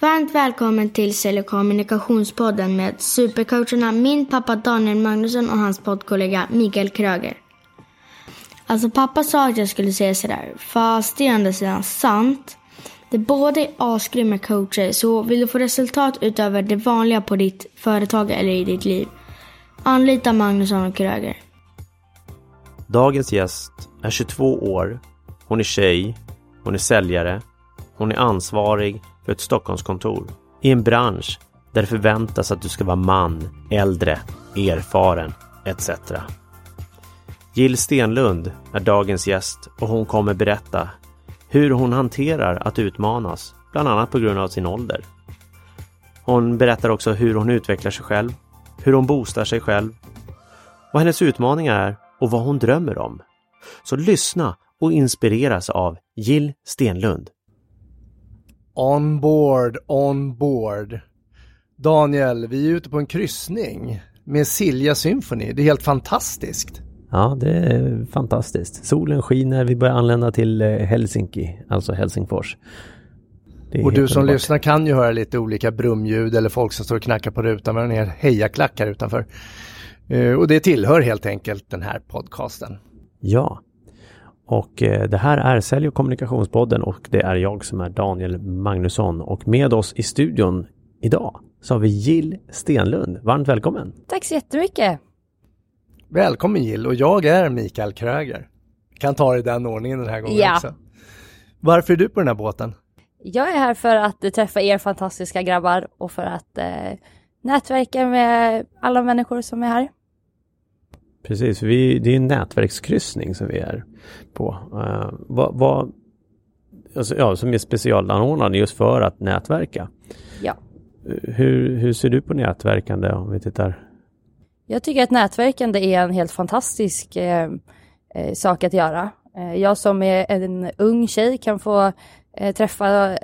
Varmt välkommen till Sälj och kommunikationspodden med supercoacherna min pappa Daniel Magnusson och hans poddkollega Mikael Kröger. Alltså pappa sa att jag skulle säga sådär, fast det är ändå sidan sant. Det båda är asgrymma coacher, så vill du få resultat utöver det vanliga på ditt företag eller i ditt liv, anlita Magnusson och Kröger. Dagens gäst är 22 år. Hon är tjej. Hon är säljare. Hon är ansvarig för ett Stockholmskontor i en bransch där det förväntas att du ska vara man, äldre, erfaren etc. Jill Stenlund är dagens gäst och hon kommer berätta hur hon hanterar att utmanas, bland annat på grund av sin ålder. Hon berättar också hur hon utvecklar sig själv, hur hon boostar sig själv, vad hennes utmaningar är och vad hon drömmer om. Så lyssna och inspireras av Jill Stenlund. On board, on board. Daniel, vi är ute på en kryssning med Silja Symphony. Det är helt fantastiskt. Ja, det är fantastiskt. Solen skiner, vi börjar anlända till eh, Helsinki, alltså Helsingfors. Och du som underbart. lyssnar kan ju höra lite olika brumljud eller folk som står och knackar på rutan med en hel hejaklack här utanför. Eh, och det tillhör helt enkelt den här podcasten. Ja, och eh, det här är Sälj och kommunikationspodden och det är jag som är Daniel Magnusson och med oss i studion idag så har vi Jill Stenlund. Varmt välkommen! Tack så jättemycket! Välkommen Jill och jag är Mikael Kröger. Kan ta det i den ordningen den här gången ja. också. Varför är du på den här båten? Jag är här för att träffa er fantastiska grabbar och för att eh, nätverka med alla människor som är här. Precis, vi, det är en nätverkskryssning som vi är på. Uh, vad, vad, alltså, ja, som är specialanordnad just för att nätverka. Ja. Hur, hur ser du på nätverkande om vi tittar? Jag tycker att nätverkande är en helt fantastisk eh, eh, sak att göra. Eh, jag som är en ung tjej kan få eh, träffa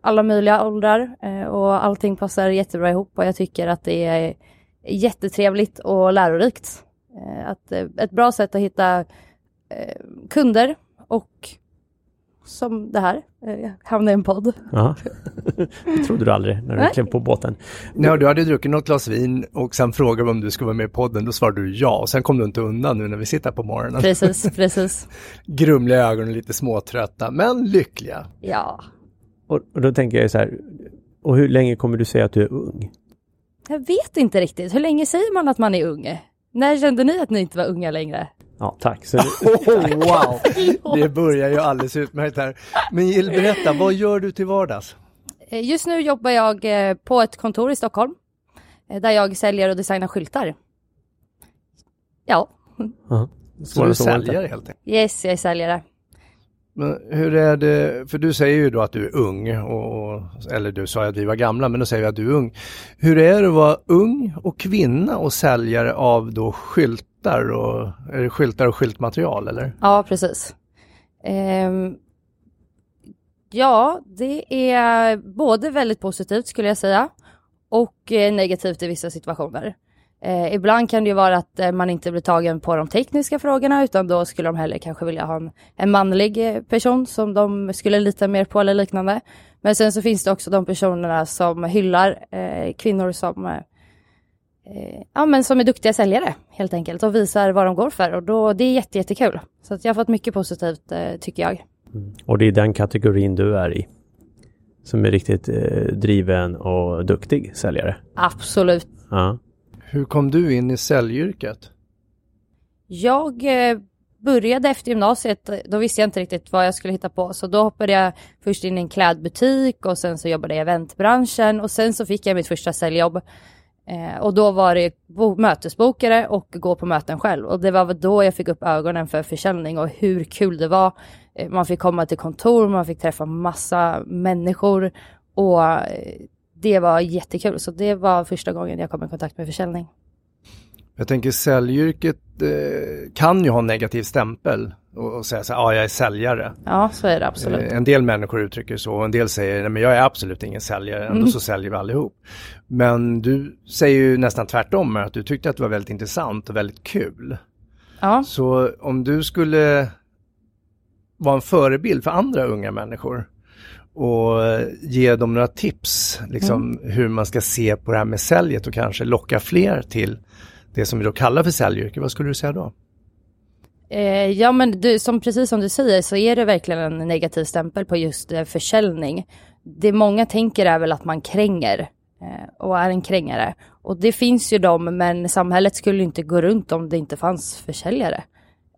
alla möjliga åldrar eh, och allting passar jättebra ihop och jag tycker att det är jättetrevligt och lärorikt. Eh, att, eh, ett bra sätt att hitta eh, kunder och som det här, hamna i en podd. Ja, det trodde du aldrig när du Nej. klev på båten. Ja, du hade druckit något glas vin och sen frågade om du skulle vara med i podden. Då svarade du ja och sen kom du inte undan nu när vi sitter på morgonen. Precis, precis. Grumliga ögon och lite småtrötta, men lyckliga. Ja. Och, och då tänker jag så här, och hur länge kommer du säga att du är ung? Jag vet inte riktigt. Hur länge säger man att man är ung? När kände ni att ni inte var unga längre? Ja, tack. Så oh, wow, det börjar ju alldeles utmärkt här. Men Jill, berätta, vad gör du till vardags? Eh, just nu jobbar jag eh, på ett kontor i Stockholm eh, där jag säljer och designar skyltar. Ja. Uh -huh. Så du är säljare helt enkelt? Yes, jag är säljare. Men hur är det, för du säger ju då att du är ung, och, eller du sa att vi var gamla, men då säger vi att du är ung. Hur är det att vara ung och kvinna och säljare av då skyltar och, är det skyltar och skyltmaterial eller? Ja, precis. Um, ja, det är både väldigt positivt skulle jag säga och eh, negativt i vissa situationer. Eh, ibland kan det ju vara att eh, man inte blir tagen på de tekniska frågorna utan då skulle de hellre kanske vilja ha en, en manlig eh, person som de skulle lita mer på eller liknande. Men sen så finns det också de personerna som hyllar eh, kvinnor som, eh, ja, men som är duktiga säljare helt enkelt och visar vad de går för och då, det är jätte, jättekul. Så att jag har fått mycket positivt eh, tycker jag. Mm. Och det är den kategorin du är i? Som är riktigt driven och duktig säljare? Absolut. Ja. Hur kom du in i säljyrket? Jag eh, började efter gymnasiet, då visste jag inte riktigt vad jag skulle hitta på, så då hoppade jag först in i en klädbutik och sen så jobbade jag i eventbranschen och sen så fick jag mitt första säljjobb. Eh, och då var det mötesbokare och gå på möten själv och det var då jag fick upp ögonen för försäljning och hur kul det var. Eh, man fick komma till kontor, man fick träffa massa människor och eh, det var jättekul. Så det var första gången jag kom i kontakt med försäljning. Jag tänker säljyrket eh, kan ju ha en negativ stämpel och, och säga så här, ja jag är säljare. Ja, så är det absolut. Eh, en del människor uttrycker så och en del säger, nej men jag är absolut ingen säljare, ändå mm. så säljer vi allihop. Men du säger ju nästan tvärtom, att du tyckte att det var väldigt intressant och väldigt kul. Ja. Så om du skulle vara en förebild för andra unga människor, och eh, ge dem några tips, liksom Mm. hur man ska se på det här med säljet och kanske locka fler till det som vi då kallar för säljyrke. Vad skulle du säga då? Eh, ja men du, som, precis som du säger så är det verkligen en negativ stämpel på just eh, försäljning. Det många tänker är väl att man kränger eh, och är en krängare. Och det finns ju de, men samhället skulle inte gå runt om det inte fanns försäljare.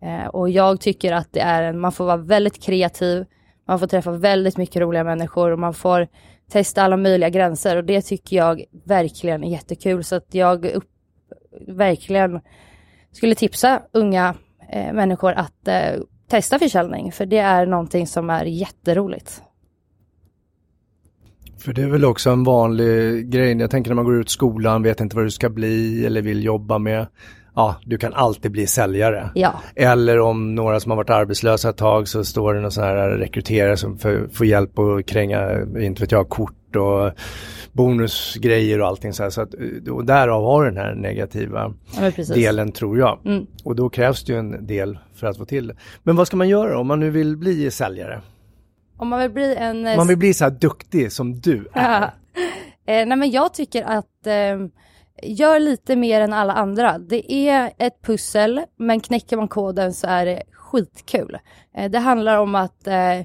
Eh, och jag tycker att det är en, man får vara väldigt kreativ, man får träffa väldigt mycket roliga människor och man får testa alla möjliga gränser och det tycker jag verkligen är jättekul. Så att jag upp, verkligen skulle tipsa unga eh, människor att eh, testa försäljning, för det är någonting som är jätteroligt. För det är väl också en vanlig grej, jag tänker när man går ut skolan, vet inte vad du ska bli eller vill jobba med. Ja, du kan alltid bli säljare. Ja, Eller om några som har varit arbetslösa ett tag så står det någon sån här rekryterare som får, får hjälp att kränga, inte vet jag, kort och bonusgrejer och allting så här. Så att, och därav har den här negativa ja delen tror jag. Mm. Och då krävs det ju en del för att få till det. Men vad ska man göra om man nu vill bli säljare? Om man vill bli en... eh, man vill bli så här duktig som du är. eh, nej men jag tycker att eh, gör lite mer än alla andra. Det är ett pussel, men knäcker man koden så är det skitkul. Eh, det handlar om att eh,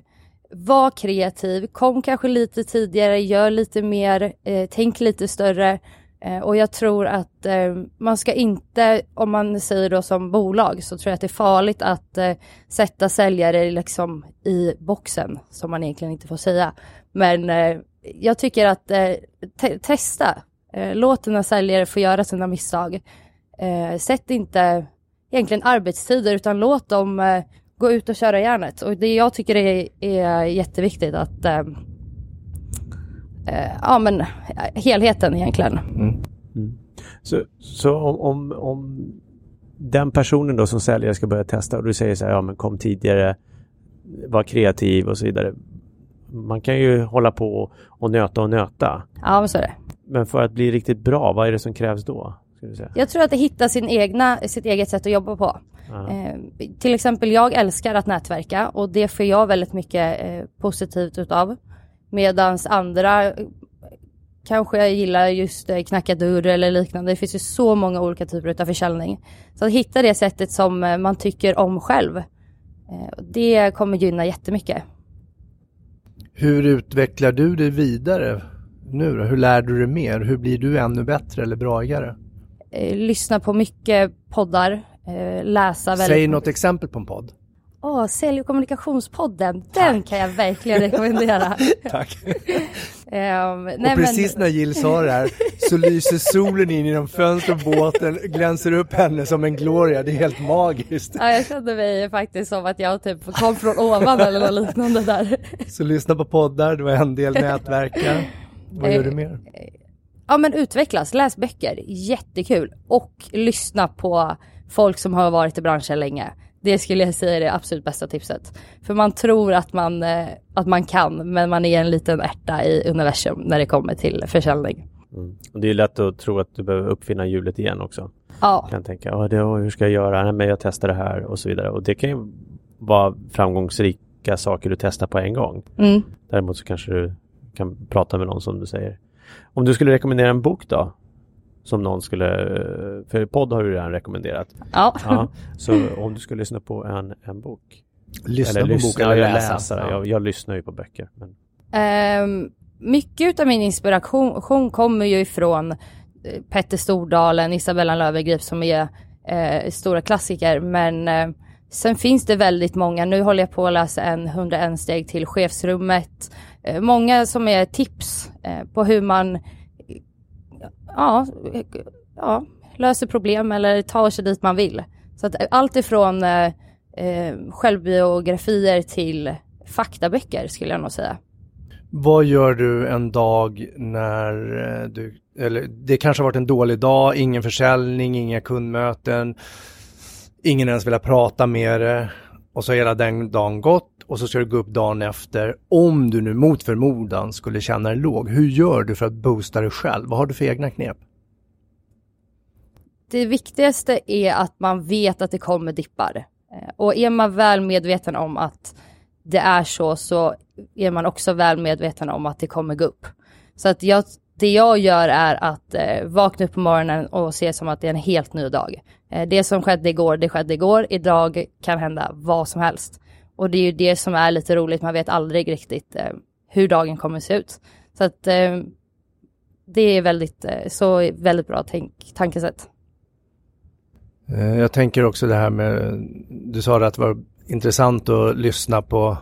vara kreativ, kom kanske lite tidigare, gör lite mer, eh, tänk lite större. Eh, och jag tror att eh, man ska inte, om man säger då som bolag, så tror jag att det är farligt att eh, sätta säljare liksom i boxen, som man egentligen inte får säga. Men eh, jag tycker att eh, te- testa, låt dina säljare få göra sina misstag. Eh, sätt inte egentligen arbetstider, utan låt dem eh, gå ut och köra järnet. Och det jag tycker är, är jätteviktigt att eh, eh, ja men eh, helheten egentligen. Så, så om, om, om den personen då som säljare ska börja testa och du säger så här, ja men kom tidigare, var kreativ och så vidare. Man kan ju hålla på och nöta och nöta. Ja men så är det. Men för att bli riktigt bra, vad är det som krävs då? Jag tror att det hittar sin egna, sitt eget sätt att jobba på. Eh, till exempel jag älskar att nätverka och det får jag väldigt mycket eh, positivt utav. Medans andra eh, kanske gillar just eh, knacka dörr eller liknande. Det finns ju så många olika typer av försäljning. Så att hitta det sättet som eh, man tycker om själv. Eh, det kommer gynna jättemycket. Hur utvecklar du dig vidare nu då? Hur lär du dig mer? Hur blir du ännu bättre eller bragare? Eh, lyssna på mycket poddar. Eh, läsa väldigt Säg något exempel på en podd. Åh, Sälj och kommunikationspodden, den kan jag verkligen rekommendera. Tack. Nej, och precis men, när Jill sa det här så lyser solen in genom fönstret på båten, glänser upp henne som en gloria. Det är helt magiskt. ja, jag kände mig faktiskt som att jag typ kom från ovan eller något liknande där. Så lyssna på poddar, det var en del nätverka. Vad gör du mer? Ja men utvecklas, läs böcker, jättekul. Och lyssna på folk som har varit i branschen länge. Det skulle jag säga är det absolut bästa tipset. För man tror att man, eh, att man kan, men man är en liten ärta i universum när det kommer till försäljning. Mm. Och det är lätt att tro att du behöver uppfinna hjulet igen också. Ja, kan tänka, ja, det, hur ska jag göra? Nej, men jag testar det här och så vidare. Och det kan ju vara framgångsrika saker du testar på en gång. mm. Däremot så kanske du kan prata med någon som du säger. Om du skulle rekommendera en bok då? Som någon skulle, för podd har du redan rekommenderat. ja. Ja, så om du skulle lyssna på en, en bok. Lyssna på lyssna, bok eller jag läsa. läser. Ja. Jag, jag lyssnar ju på böcker. Men, Ehm, mycket av min inspiration kommer ju ifrån eh, Petter Stordalen, Isabella Löwengrip som är eh, stora klassiker. Men eh, sen finns det väldigt många. Nu håller jag på att läsa en 101 steg till chefsrummet. Eh, många som är tips eh, på hur man ja, ja, löser problem eller tar sig dit man vill. Så att eh, allt ifrån eh, självbiografier till faktaböcker skulle jag nog säga. Vad gör du en dag när du, eller det kanske har varit en dålig dag, ingen försäljning, inga kundmöten, ingen ens vill prata med dig och så har hela den dagen gått och så ska du gå upp dagen efter. Om du nu mot förmodan skulle känna dig låg, hur gör du för att boosta dig själv? Vad har du för egna knep? Det viktigaste är att man vet att det kommer dippar. Eh, och är man väl medveten om att det är så, så är man också väl medveten om att det kommer gå upp. Så att jag, det jag gör är att eh, vakna upp på morgonen och se som att det är en helt ny dag. Eh, det som skedde igår, det skedde igår. Idag kan hända vad som helst. Och det är ju det som är lite roligt, man vet aldrig riktigt eh, hur dagen kommer se ut. Så att eh, det är väldigt, eh, så väldigt bra tänk, tankesätt. Eh, jag tänker också det här med, du sa att det var intressant att lyssna på,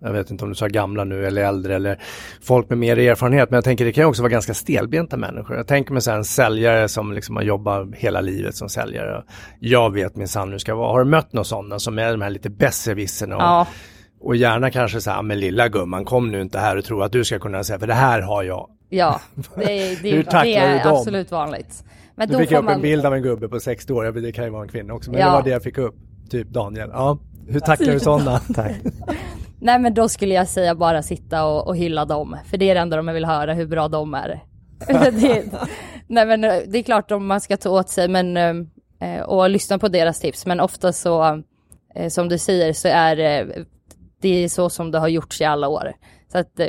jag vet inte om du sa gamla nu eller äldre eller folk med mer erfarenhet, men jag tänker det kan också vara ganska stelbenta människor. Jag tänker mig så en säljare som liksom har jobbat hela livet som säljare. Jag vet min sann hur ska vara. Har du mött några sådana som är de här lite besserwisserna? Ja. Och gärna kanske så här, men lilla gumman kom nu inte här och tro att du ska kunna säga, för det här har jag. Ja, det, är- det, är- det är absolut vanligt. Men då fick jag upp man, en bild av en gubbe på 60 år, det kan ju vara en kvinna också, men Ja. det var det jag fick upp. Typ Daniel. Ja, hur tacklar du sådana? Tack. Nej men då skulle jag säga bara sitta och, och hylla dem, för det är det enda de vill höra, hur bra de är. det, nej men eh, det är klart om man ska ta åt sig men, eh, eh, och lyssna på deras tips, men ofta så, som du säger, så är det är så som det har gjorts i alla år. Så att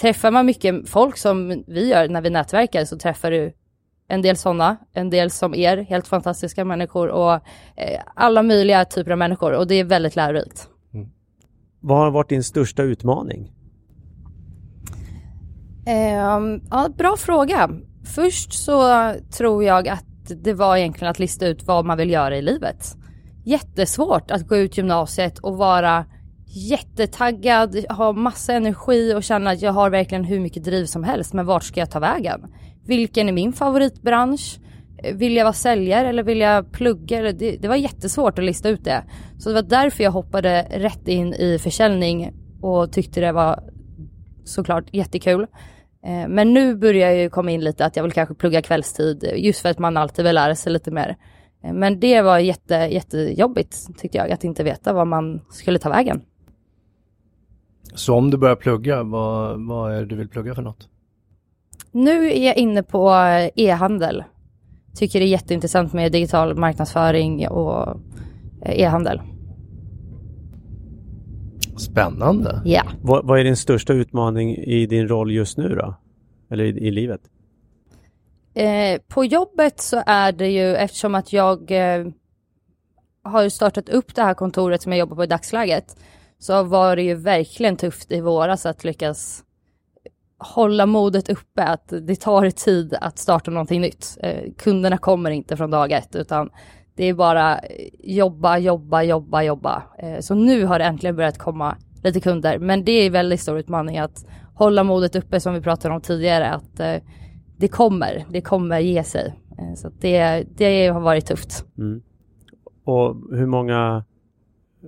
träffar man mycket folk som vi gör när vi nätverkar så träffar du en del sådana, en del som er, helt fantastiska människor och alla möjliga typer av människor och det är väldigt lärorikt. Vad har varit din största utmaning? Eh, ja, bra fråga. Först så tror jag att det var egentligen att lista ut vad man vill göra i livet. Jättesvårt att gå ut gymnasiet och vara jättetaggad, ha massa energi och känna att jag har verkligen hur mycket driv som helst, men vart ska jag ta vägen? Vilken är min favoritbransch? Vill jag vara säljare eller vill jag plugga? Det, det var jättesvårt att lista ut det. Så det var därför jag hoppade rätt in i försäljning och tyckte det var såklart jättekul. Eh, Men nu börjar jag ju komma in lite att jag vill kanske plugga kvällstid eh, just för att man alltid vill lära sig lite mer. Eh, Men det var jätte, jättejobbigt tyckte jag att inte veta vad man skulle ta vägen. Så om du börjar plugga, vad, vad är det du vill plugga för något? Nu är jag inne på eh, e-handel. Tycker det är jätteintressant med digital marknadsföring och eh, e-handel. Spännande. Ja. Vad, vad är din största utmaning i din roll just nu då? Eller i, i livet? Eh, på jobbet så är det ju eftersom att jag eh, har startat upp det här kontoret som jag jobbar på i dagsläget så var det ju verkligen tufft i våras att lyckas hålla modet uppe, att det tar tid att starta någonting nytt. Eh, kunderna kommer inte från dag ett utan det är bara eh, jobba, jobba, jobba, jobba. Eh, så nu har det äntligen börjat komma lite kunder, men det är väldigt stor utmaning att hålla modet uppe som vi pratade om tidigare, att eh, det kommer, det kommer ge sig. Så det, det har varit tufft. Mm. Och hur många,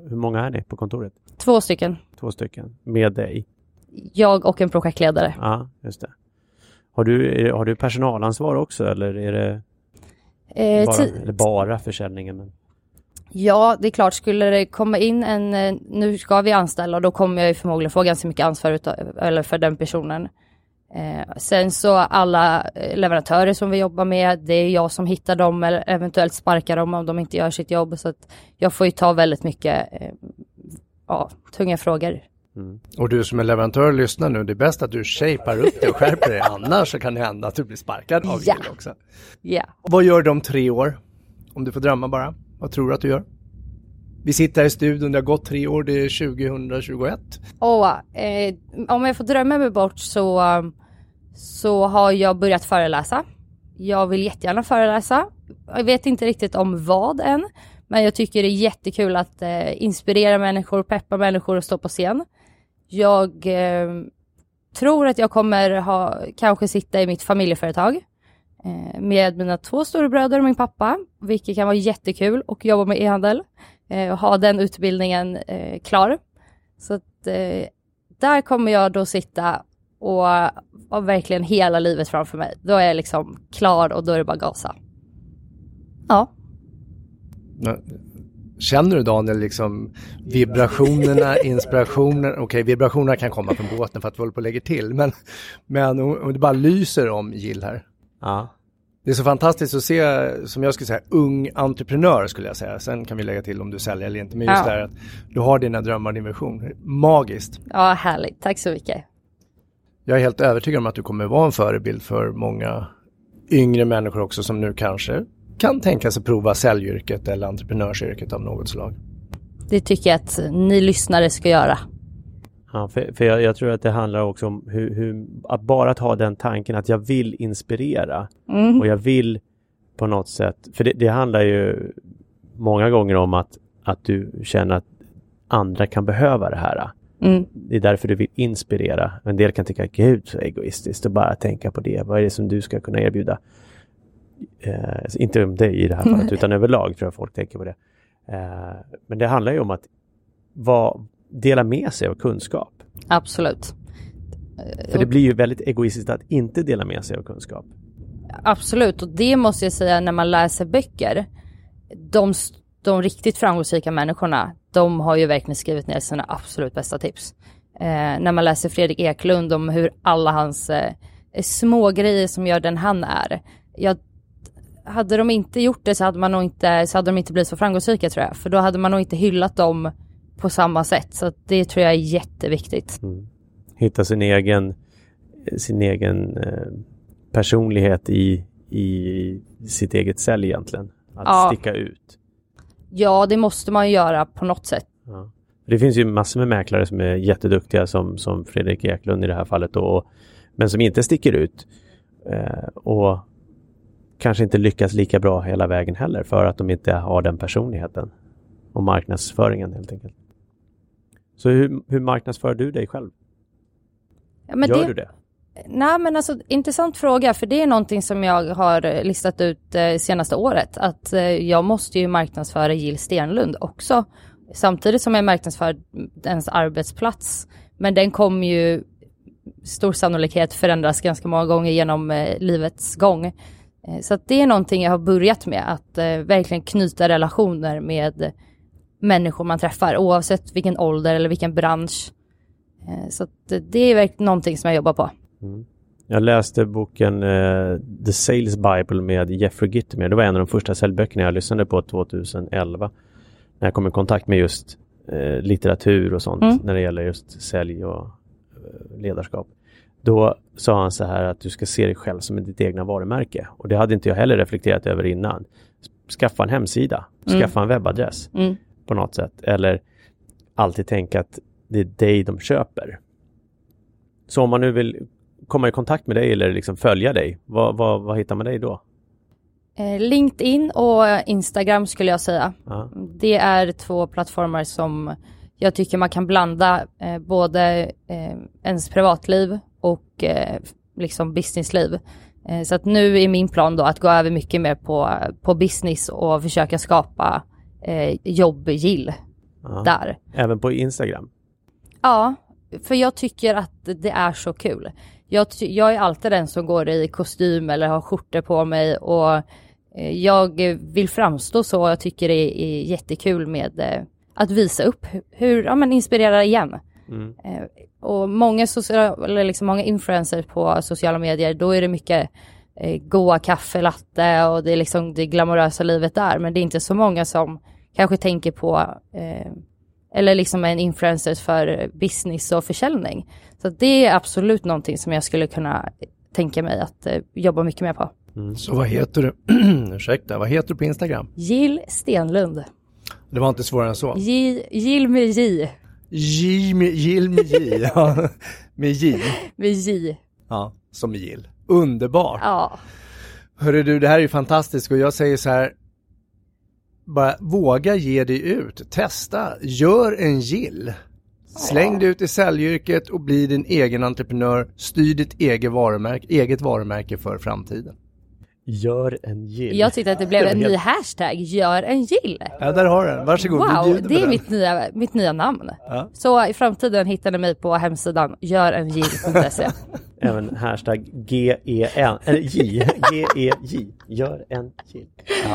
hur många är ni på kontoret? Två stycken, Två stycken. Med dig? Jag och en projektledare. Ja, just det. Har du, har du personalansvar också eller är det Eh, bara, eller bara försäljningen? Men... Ja, det är klart, skulle det komma in en, eh, nu ska vi anställa och då kommer jag ju förmodligen få ganska mycket ansvar utav, eller för den personen. Eh, sen så alla eh, leverantörer som vi jobbar med, det är jag som hittar dem eller eventuellt sparkar dem om de inte gör sitt jobb. Så att jag får ju ta väldigt mycket eh, ja, tunga frågor. Mm. Och du som är leverantör, lyssna nu. Det är bäst att du shapar upp dig och skärper dig. Annars så kan det hända att du blir sparkad av Ja. Också. Ja. Och vad gör du om tre år? Om du får drömma bara. Vad tror du att du gör? Vi sitter här i studion, det har gått tre år, det är 2021. Och eh, om jag får drömma mig bort så, så har jag börjat föreläsa. Jag vill jättegärna föreläsa. Jag vet inte riktigt om vad än, men jag tycker det är jättekul att eh, inspirera människor, peppa människor och stå på scen. Jag eh, tror att jag kommer ha, kanske sitta i mitt familjeföretag eh, med mina två storebröder och min pappa, vilket kan vara jättekul och jobba med e-handel eh, och ha den utbildningen eh, klar. Så att eh, där kommer jag då sitta och ha verkligen hela livet framför mig. Då är jag liksom klar och då är det bara gasa. Ja. Känner du Daniel liksom vibrationerna, inspirationen? Okej, vibrationerna kan komma från båten för att vi håller på och lägger till. Men, men om om det bara lyser om Jill här. Ja. Det är så fantastiskt att se, som jag skulle säga, ung entreprenör skulle jag säga. Sen kan vi lägga till om du säljer eller inte. Men just Ja. det här att du har dina drömmar och din vision. Magiskt. Ja, härligt. Tack så mycket. Jag är helt övertygad om att du kommer vara en förebild för många yngre människor också som nu kanske kan tänka sig prova säljyrket eller entreprenörsyrket av något slag. Det tycker jag att ni lyssnare ska göra. Ja, för, för jag, jag tror att det handlar också om hur, hur, att bara att ha den tanken att jag vill inspirera Mm. och jag vill på något sätt, för det, det handlar ju många gånger om att, att du känner att andra kan behöva det här. Mm. Det är därför du vill inspirera. En del kan tycka, gud så egoistiskt att bara tänka på det. Vad är det som du ska kunna erbjuda? Eh, inte om dig i det här fallet, utan överlag tror jag folk tänker på det. Eh, men det handlar ju om att vad, dela med sig av kunskap. Absolut. För det blir ju väldigt egoistiskt att inte dela med sig av kunskap. Absolut, och det måste jag säga när man läser böcker. De, de riktigt framgångsrika människorna, de har ju verkligen skrivit ner sina absolut bästa tips. Eh, när man läser Fredrik Eklund om hur alla hans eh, små grejer som gör den han är. Jag, hade de inte gjort det så hade, man nog inte, så hade de inte blivit så framgångsrika tror jag. För då hade man nog inte hyllat dem på samma sätt. Så det tror jag är jätteviktigt. Hitta sin egen, sin egen eh, personlighet i, i sitt eget sälj egentligen. Att Ja. sticka ut. Ja, det måste man ju göra på något sätt. Ja. Det finns ju massor med mäklare som är jätteduktiga som, som Fredrik Eklund i det här fallet då, men som inte sticker ut. Eh, och kanske inte lyckas lika bra hela vägen heller för att de inte har den personligheten och marknadsföringen helt enkelt. Så hur, hur marknadsför du dig själv? Ja, men Gör det, du det? Nej men alltså intressant fråga för det är någonting som jag har eh, listat ut eh, senaste året att eh, jag måste ju marknadsföra Jill Stenlund också samtidigt som jag marknadsför ens arbetsplats men den kommer ju stor sannolikhet förändras ganska många gånger genom eh, livets gång. Eh, så det är någonting jag har börjat med att eh, verkligen knyta relationer med människor man träffar oavsett vilken ålder eller vilken bransch. Eh, så det är verkligen någonting som jag jobbar på. Jag läste boken eh, The Sales Bible med Jeffrey Gittimer. Det var en av de första säljböckerna jag lyssnade på 2011. När jag kom i kontakt med just eh, litteratur och sånt Mm. när det gäller just sälj och eh, ledarskap. Då sa han så här att du ska se dig själv som ditt egna varumärke. Och det hade inte jag heller reflekterat över innan. Skaffa en hemsida, Mm. skaffa en webbadress Mm. på något sätt. Eller alltid tänka att det är dig de köper. Så om man nu vill komma i kontakt med dig eller liksom följa dig, vad, vad, vad hittar man dig då? Eh, LinkedIn och Instagram skulle jag säga. Ja. Det är två plattformar som jag tycker man kan blanda eh, både eh, ens privatliv och eh, liksom businessliv. Eh, så att nu är min plan då att gå över mycket mer på, på business och försöka skapa eh, jobbgill Ja. där. Även på Instagram? Ja, för jag tycker att det är så kul. Jag, jag är alltid den som går i kostym eller har skjortor på mig och eh, jag vill framstå så. Jag tycker det är jättekul med eh, att visa upp hu- hur, ja men inspirera igen. Mm. Eh, Och många, sociala, eller liksom många influencers på sociala medier, då är det mycket eh, goa kaffelatte och det är liksom det glamorösa livet där. Men det är inte så många som kanske tänker på eh, eller liksom en influencer för business och försäljning. Så det är absolut någonting som jag skulle kunna tänka mig att eh, jobba mycket mer på. Så vad heter du? Ursäkta, vad heter du på Instagram? Jill Stenlund. Det var inte svårare än så. J, Jill med J. J med, Jill med J. Ja, med J. Med J. Ja, som Jill. Underbart. Ja. Hörru du, det här är ju fantastiskt och jag säger så här. Bara våga ge dig ut. Testa. Gör en Jill. Släng dig ut i säljyrket och bli din egen entreprenör. Styr ditt eget varumärke, eget varumärke för framtiden. Gör en gill. Jag tyckte att det blev en ny hashtag, gör en Jill. Ja, där har du den. Varsågod. Wow, det är den. mitt nya, mitt nya namn. Ja. Så i framtiden hittar ni mig på hemsidan görenjill.se. Även hashtag G-E-N, eller J, G-E-J. Gör en gill.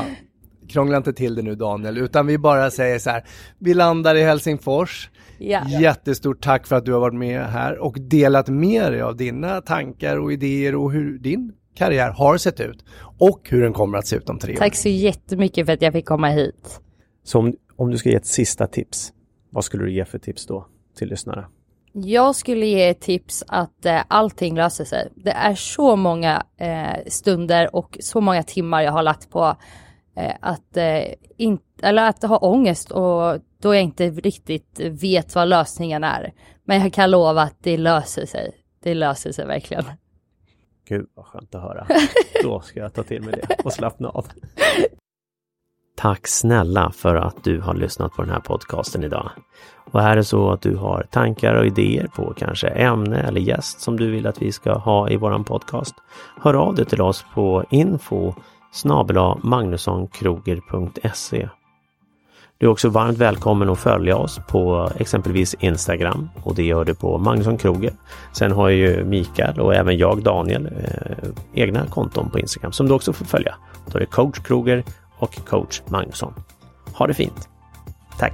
Krångla inte till det nu Daniel, utan vi bara säger så här. Vi landar i Helsingfors. Ja. Jättestort tack för att du har varit med här och delat med dig av dina tankar och idéer och hur din karriär har sett ut och hur den kommer att se ut om tre år. Tack så jättemycket för att jag fick komma hit. Så om, om du ska ge ett sista tips, vad skulle du ge för tips då till lyssnare? Jag skulle ge ett tips att eh, allting löser sig. Det är så många eh, stunder och så många timmar jag har lagt på eh, att, eh, in, eller att ha ångest och då jag inte riktigt vet vad lösningen är. Men jag kan lova att det löser sig. Det löser sig verkligen. Gud vad skönt att höra. Då ska jag ta till mig det och slappna av. Tack snälla för att du har lyssnat på den här podcasten idag. Och är det så att du har tankar och idéer på kanske ämne eller gäst som du vill att vi ska ha i våran podcast, hör av dig till oss på info magnussonkroger.se. Du är också varmt välkommen att följa oss på exempelvis Instagram och det gör du på Magnusson Kroger. Sen har ju Mikael och även jag, Daniel, eh, egna konton på Instagram som du också får följa. Då är det coach Kroger och coach Magnusson. Ha det fint! Tack!